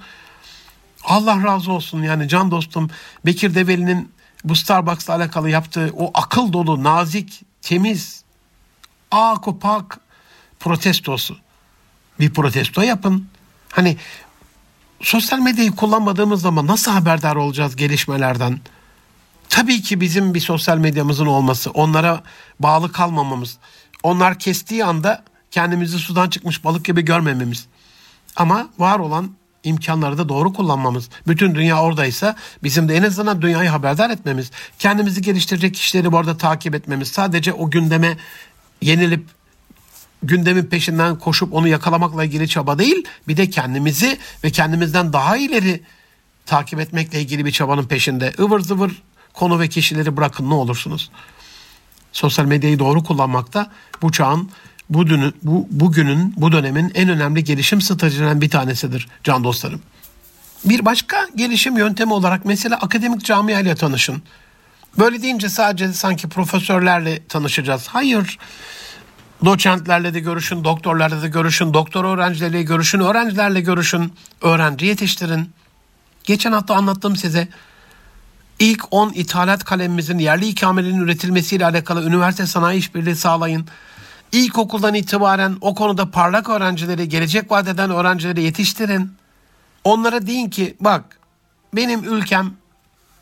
Allah razı olsun yani can dostum Bekir Develi'nin bu Starbucks'la alakalı yaptığı o akıl dolu, nazik, temiz, ak opak protestosu. Bir protesto yapın. Hani sosyal medyayı kullanmadığımız zaman nasıl haberdar olacağız gelişmelerden? Tabii ki bizim bir sosyal medyamızın olması, onlara bağlı kalmamamız, onlar kestiği anda kendimizi sudan çıkmış balık gibi görmememiz. Ama var olan imkanları da doğru kullanmamız. Bütün dünya oradaysa bizim de en azından dünyayı haberdar etmemiz. Kendimizi geliştirecek kişileri bu arada takip etmemiz. Sadece o gündeme yenilip gündemin peşinden koşup onu yakalamakla ilgili çaba değil. Bir de kendimizi ve kendimizden daha ileri takip etmekle ilgili bir çabanın peşinde. ıvır zıvır konu ve kişileri bırakın ne olursunuz sosyal medyayı doğru kullanmakta bu çağın bu, dünü, bu bugünün bu dönemin en önemli gelişim stratejilerinden bir tanesidir can dostlarım. Bir başka gelişim yöntemi olarak mesela akademik camiayla tanışın. Böyle deyince sadece sanki profesörlerle tanışacağız. Hayır. Doçentlerle de görüşün, doktorlarla da görüşün, doktor öğrencileriyle görüşün, öğrencilerle görüşün, öğrenci yetiştirin. Geçen hafta anlattım size İlk 10 ithalat kalemimizin yerli ikamelerinin üretilmesiyle alakalı üniversite sanayi işbirliği sağlayın. İlkokuldan itibaren o konuda parlak öğrencileri, gelecek vadeden öğrencileri yetiştirin. Onlara deyin ki bak benim ülkem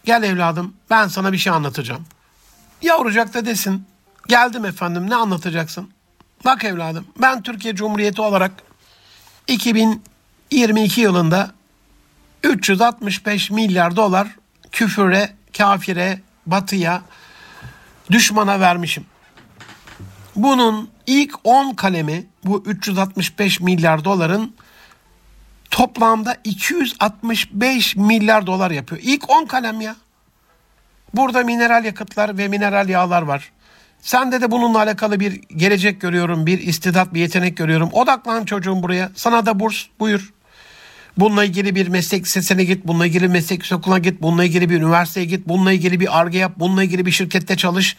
gel evladım ben sana bir şey anlatacağım. Yavrucak da desin. Geldim efendim ne anlatacaksın? Bak evladım ben Türkiye Cumhuriyeti olarak 2022 yılında 365 milyar dolar küfüre, kafire, batıya, düşmana vermişim. Bunun ilk 10 kalemi bu 365 milyar doların toplamda 265 milyar dolar yapıyor. İlk 10 kalem ya. Burada mineral yakıtlar ve mineral yağlar var. Sende de bununla alakalı bir gelecek görüyorum, bir istidat, bir yetenek görüyorum. Odaklan çocuğum buraya. Sana da burs, buyur. Bununla ilgili bir meslek lisesine git, bununla ilgili meslek okuluna git, bununla ilgili bir üniversiteye git, bununla ilgili bir arge yap, bununla ilgili bir şirkette çalış.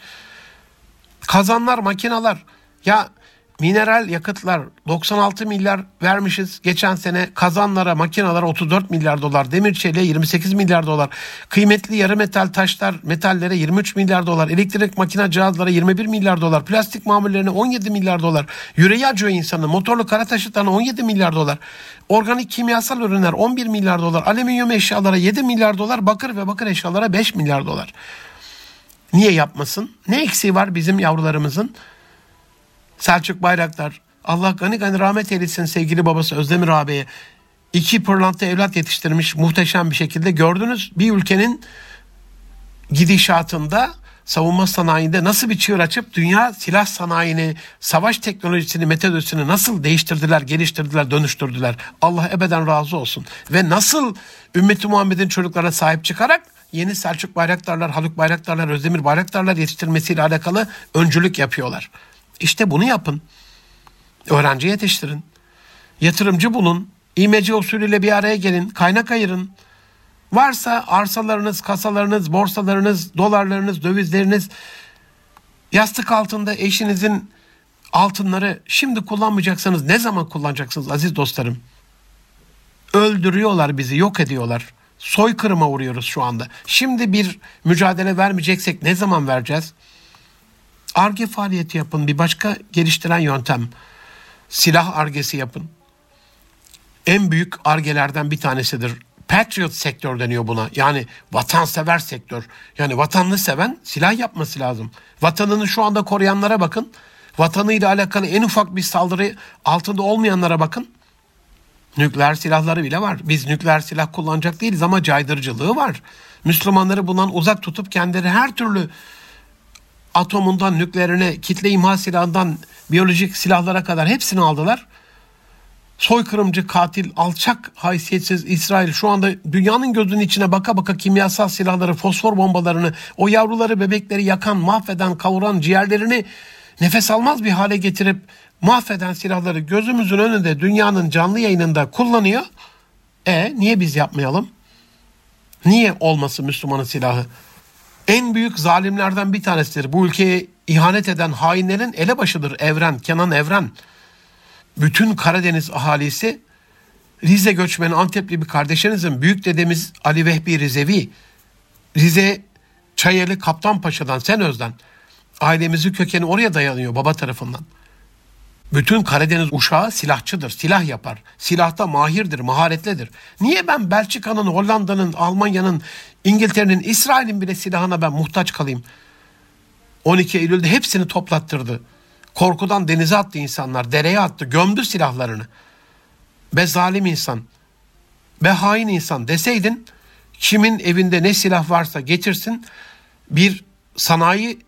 Kazanlar, makineler. Ya mineral yakıtlar 96 milyar vermişiz geçen sene. Kazanlara, makinelara 34 milyar dolar. Demir çeliğe 28 milyar dolar. Kıymetli yarı metal taşlar, metallere 23 milyar dolar. Elektrik makine cihazlara 21 milyar dolar. Plastik mamullerine 17 milyar dolar. Yüreği acıyor insanın. Motorlu kara taşıtlarına 17 milyar dolar. Organik kimyasal ürünler 11 milyar dolar. Alüminyum eşyalara 7 milyar dolar. Bakır ve bakır eşyalara 5 milyar dolar. Niye yapmasın? Ne eksiği var bizim yavrularımızın? Selçuk Bayraktar, Allah gani gani rahmet eylesin sevgili babası Özdemir ağabeye. iki pırlanta evlat yetiştirmiş muhteşem bir şekilde. Gördünüz bir ülkenin gidişatında savunma sanayinde nasıl bir çığır açıp dünya silah sanayini, savaş teknolojisini, metodolojisini nasıl değiştirdiler, geliştirdiler, dönüştürdüler. Allah ebeden razı olsun. Ve nasıl ümmeti Muhammed'in çocuklarına sahip çıkarak yeni Selçuk Bayraktarlar, Haluk Bayraktarlar, Özdemir Bayraktarlar yetiştirmesiyle alakalı öncülük yapıyorlar. İşte bunu yapın. Öğrenci yetiştirin. Yatırımcı bulun. İmece usulüyle bir araya gelin. Kaynak ayırın. Varsa arsalarınız, kasalarınız, borsalarınız, dolarlarınız, dövizleriniz yastık altında eşinizin altınları şimdi kullanmayacaksanız ne zaman kullanacaksınız aziz dostlarım? Öldürüyorlar bizi, yok ediyorlar. Soykırıma uğruyoruz şu anda. Şimdi bir mücadele vermeyeceksek ne zaman vereceğiz? Arge faaliyeti yapın. Bir başka geliştiren yöntem. Silah argesi yapın. En büyük argelerden bir tanesidir. Patriot sektör deniyor buna. Yani vatansever sektör. Yani vatanını seven silah yapması lazım. Vatanını şu anda koruyanlara bakın. Vatanıyla alakalı en ufak bir saldırı altında olmayanlara bakın. Nükleer silahları bile var. Biz nükleer silah kullanacak değiliz ama caydırıcılığı var. Müslümanları bundan uzak tutup kendileri her türlü atomundan nükleerine, kitle imha silahından biyolojik silahlara kadar hepsini aldılar. Soykırımcı, katil, alçak, haysiyetsiz İsrail şu anda dünyanın gözünün içine baka baka kimyasal silahları, fosfor bombalarını, o yavruları, bebekleri yakan, mahveden, kavuran, ciğerlerini nefes almaz bir hale getirip mahveden silahları gözümüzün önünde dünyanın canlı yayınında kullanıyor. E niye biz yapmayalım? Niye olması Müslümanın silahı? En büyük zalimlerden bir tanesidir. Bu ülkeye ihanet eden hainlerin elebaşıdır Evren, Kenan Evren. Bütün Karadeniz ahalisi Rize göçmeni Antepli bir kardeşinizin büyük dedemiz Ali Vehbi Rizevi, Rize Çayeli Kaptanpaşa'dan Sen Özden ailemizin kökeni oraya dayanıyor baba tarafından. Bütün Karadeniz uşağı silahçıdır, silah yapar. Silahta mahirdir, maharetlidir. Niye ben Belçika'nın, Hollanda'nın, Almanya'nın, İngiltere'nin, İsrail'in bile silahına ben muhtaç kalayım? 12 Eylül'de hepsini toplattırdı. Korkudan denize attı insanlar, dereye attı, gömdü silahlarını. Be zalim insan, be hain insan deseydin, kimin evinde ne silah varsa getirsin, bir sanayi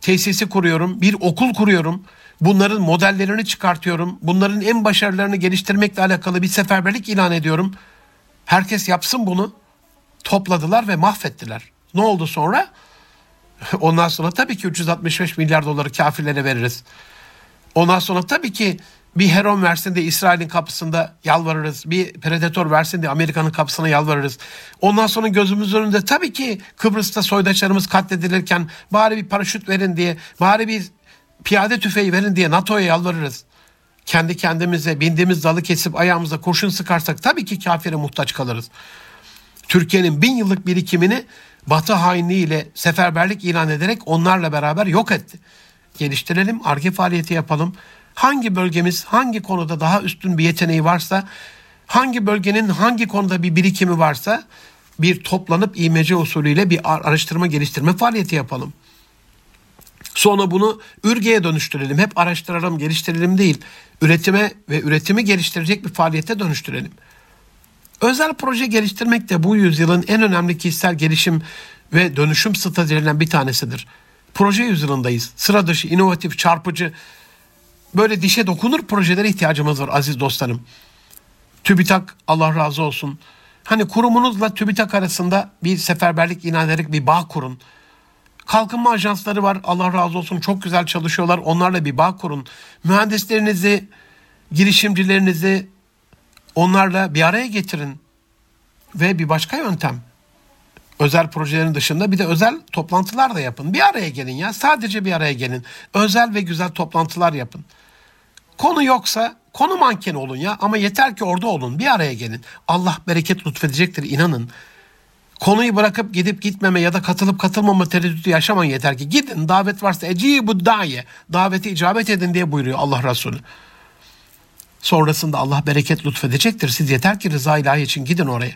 tesisi kuruyorum, bir okul kuruyorum, Bunların modellerini çıkartıyorum. Bunların en başarılarını geliştirmekle alakalı bir seferberlik ilan ediyorum. Herkes yapsın bunu. Topladılar ve mahvettiler. Ne oldu sonra? Ondan sonra tabii ki 365 milyar doları kafirlere veririz. Ondan sonra tabii ki bir Heron versin de İsrail'in kapısında yalvarırız. Bir Predator versin de Amerika'nın kapısına yalvarırız. Ondan sonra gözümüz önünde tabii ki Kıbrıs'ta soydaşlarımız katledilirken bari bir paraşüt verin diye, bari bir piyade tüfeği verin diye NATO'ya yalvarırız. Kendi kendimize bindiğimiz dalı kesip ayağımıza kurşun sıkarsak tabii ki kafire muhtaç kalırız. Türkiye'nin bin yıllık birikimini Batı hainliğiyle seferberlik ilan ederek onlarla beraber yok etti. Geliştirelim, arge faaliyeti yapalım. Hangi bölgemiz hangi konuda daha üstün bir yeteneği varsa, hangi bölgenin hangi konuda bir birikimi varsa bir toplanıp imece usulüyle bir araştırma geliştirme faaliyeti yapalım. Sonra bunu ürgeye dönüştürelim. Hep araştıralım, geliştirelim değil. Üretime ve üretimi geliştirecek bir faaliyete dönüştürelim. Özel proje geliştirmek de bu yüzyılın en önemli kişisel gelişim ve dönüşüm stratejilerinden bir tanesidir. Proje yüzyılındayız. Sıra dışı, inovatif, çarpıcı, böyle dişe dokunur projelere ihtiyacımız var aziz dostlarım. TÜBİTAK Allah razı olsun. Hani kurumunuzla TÜBİTAK arasında bir seferberlik ilan bir bağ kurun. Kalkınma ajansları var Allah razı olsun çok güzel çalışıyorlar onlarla bir bağ kurun. Mühendislerinizi, girişimcilerinizi onlarla bir araya getirin. Ve bir başka yöntem özel projelerin dışında bir de özel toplantılar da yapın. Bir araya gelin ya sadece bir araya gelin. Özel ve güzel toplantılar yapın. Konu yoksa konu mankeni olun ya ama yeter ki orada olun bir araya gelin. Allah bereket lütfedecektir inanın. Konuyu bırakıp gidip gitmeme ya da katılıp katılmama tereddütü yaşamayın yeter ki. Gidin davet varsa bu daye daveti icabet edin diye buyuruyor Allah Resulü. Sonrasında Allah bereket lütfedecektir. Siz yeter ki rıza ilahi için gidin oraya.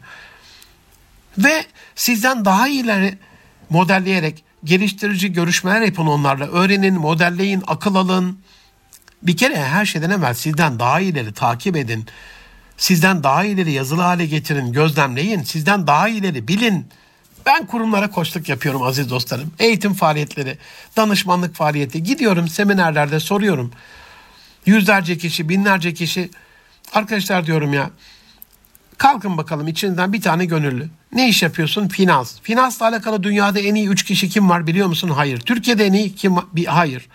Ve sizden daha iyileri modelleyerek geliştirici görüşmeler yapın onlarla. Öğrenin, modelleyin, akıl alın. Bir kere her şeyden evvel sizden daha iyileri takip edin. Sizden daha iyileri yazılı hale getirin, gözlemleyin. Sizden daha iyileri bilin. Ben kurumlara koçluk yapıyorum aziz dostlarım. Eğitim faaliyetleri, danışmanlık faaliyeti. Gidiyorum seminerlerde soruyorum. Yüzlerce kişi, binlerce kişi. Arkadaşlar diyorum ya kalkın bakalım içinden bir tane gönüllü. Ne iş yapıyorsun? Finans. Finansla alakalı dünyada en iyi 3 kişi kim var biliyor musun? Hayır. Türkiye'de en iyi kim? Bir, hayır.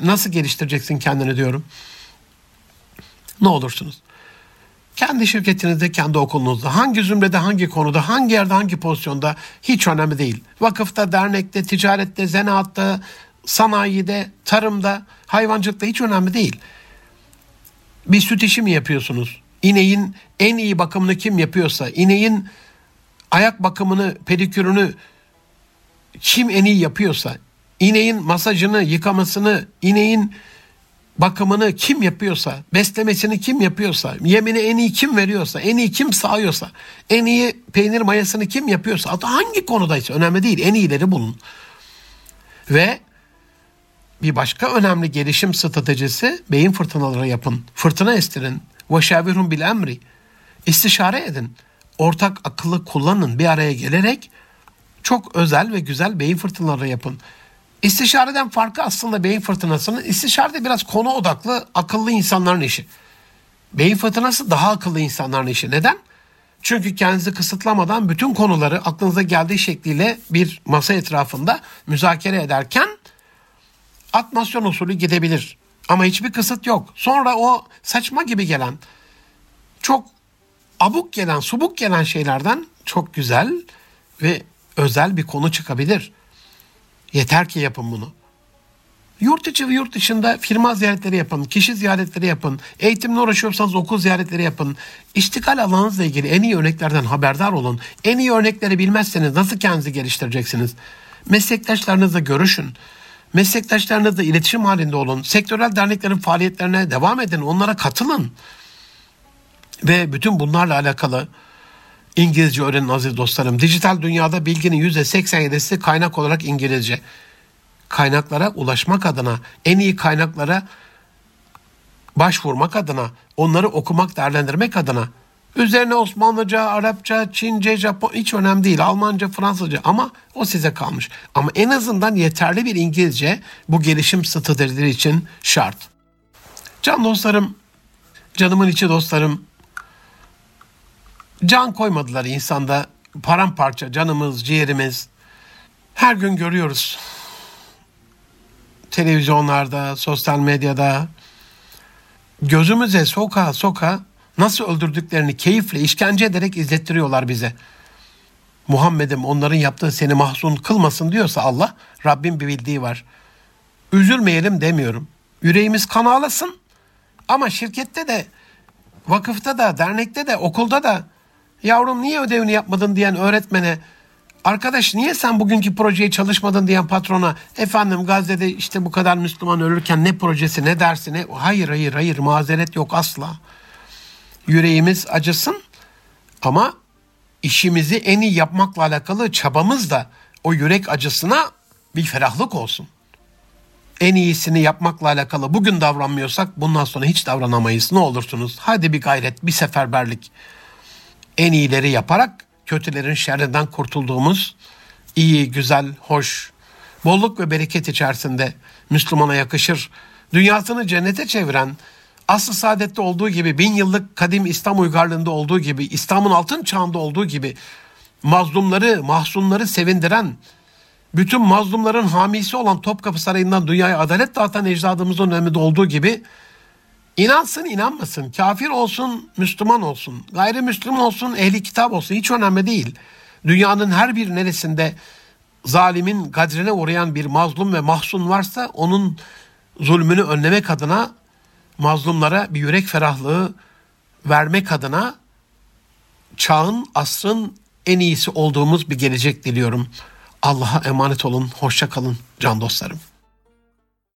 Nasıl geliştireceksin kendini diyorum. Ne olursunuz. Kendi şirketinizde, kendi okulunuzda, hangi zümrede, hangi konuda, hangi yerde, hangi pozisyonda hiç önemli değil. Vakıfta, dernekte, ticarette, zanaatta, sanayide, tarımda, hayvancılıkta hiç önemli değil. Bir süt işi mi yapıyorsunuz? İneğin en iyi bakımını kim yapıyorsa, ineğin ayak bakımını, pedikürünü kim en iyi yapıyorsa, ineğin masajını, yıkamasını, ineğin bakımını kim yapıyorsa, beslemesini kim yapıyorsa, yemini en iyi kim veriyorsa, en iyi kim sağıyorsa, en iyi peynir mayasını kim yapıyorsa, hatta hangi konudaysa önemli değil, en iyileri bulun. Ve bir başka önemli gelişim stratejisi beyin fırtınaları yapın. Fırtına estirin. Ve şavirhum bil emri. İstişare edin ortak akıllı kullanın bir araya gelerek çok özel ve güzel beyin fırtınaları yapın. İstişareden farkı aslında beyin fırtınasının istişarede biraz konu odaklı akıllı insanların işi. Beyin fırtınası daha akıllı insanların işi. Neden? Çünkü kendinizi kısıtlamadan bütün konuları aklınıza geldiği şekliyle bir masa etrafında müzakere ederken atmasyon usulü gidebilir. Ama hiçbir kısıt yok. Sonra o saçma gibi gelen, çok abuk gelen, subuk gelen şeylerden çok güzel ve özel bir konu çıkabilir. Yeter ki yapın bunu. Yurt içi ve yurt dışında firma ziyaretleri yapın, kişi ziyaretleri yapın, eğitimle uğraşıyorsanız okul ziyaretleri yapın. İştikal alanınızla ilgili en iyi örneklerden haberdar olun. En iyi örnekleri bilmezseniz nasıl kendinizi geliştireceksiniz? Meslektaşlarınızla görüşün. Meslektaşlarınızla iletişim halinde olun. Sektörel derneklerin faaliyetlerine devam edin. Onlara katılın. Ve bütün bunlarla alakalı İngilizce öğrenin aziz dostlarım. Dijital dünyada bilginin %87'si kaynak olarak İngilizce. Kaynaklara ulaşmak adına, en iyi kaynaklara başvurmak adına, onları okumak, değerlendirmek adına Üzerine Osmanlıca, Arapça, Çince, Japon hiç önemli değil. Almanca, Fransızca ama o size kalmış. Ama en azından yeterli bir İngilizce bu gelişim stratejileri için şart. Can dostlarım, canımın içi dostlarım, Can koymadılar insanda paramparça canımız, ciğerimiz. Her gün görüyoruz. Televizyonlarda, sosyal medyada gözümüze soka soka nasıl öldürdüklerini keyifle işkence ederek izlettiriyorlar bize. Muhammed'im onların yaptığı seni mahzun kılmasın diyorsa Allah Rabbim bir bildiği var. Üzülmeyelim demiyorum. Yüreğimiz kan ağlasın ama şirkette de vakıfta da dernekte de okulda da yavrum niye ödevini yapmadın diyen öğretmene, arkadaş niye sen bugünkü projeyi çalışmadın diyen patrona, efendim Gazze'de işte bu kadar Müslüman ölürken ne projesi ne dersi ne, hayır hayır hayır mazeret yok asla. Yüreğimiz acısın ama işimizi en iyi yapmakla alakalı çabamız da o yürek acısına bir ferahlık olsun. en iyisini yapmakla alakalı bugün davranmıyorsak bundan sonra hiç davranamayız. Ne olursunuz hadi bir gayret bir seferberlik en iyileri yaparak kötülerin şerrinden kurtulduğumuz iyi, güzel, hoş, bolluk ve bereket içerisinde Müslümana yakışır. Dünyasını cennete çeviren, aslı saadette olduğu gibi, bin yıllık kadim İslam uygarlığında olduğu gibi, İslam'ın altın çağında olduğu gibi mazlumları, mahzunları sevindiren, bütün mazlumların hamisi olan Topkapı Sarayı'ndan dünyaya adalet dağıtan ecdadımızın döneminde olduğu gibi inansın inanmasın, kafir olsun, Müslüman olsun, gayrimüslim olsun, ehli kitap olsun hiç önemli değil. Dünyanın her bir neresinde zalimin kadrine uğrayan bir mazlum ve mahzun varsa onun zulmünü önlemek adına mazlumlara bir yürek ferahlığı vermek adına çağın, asrın en iyisi olduğumuz bir gelecek diliyorum. Allah'a emanet olun, hoşça kalın can dostlarım.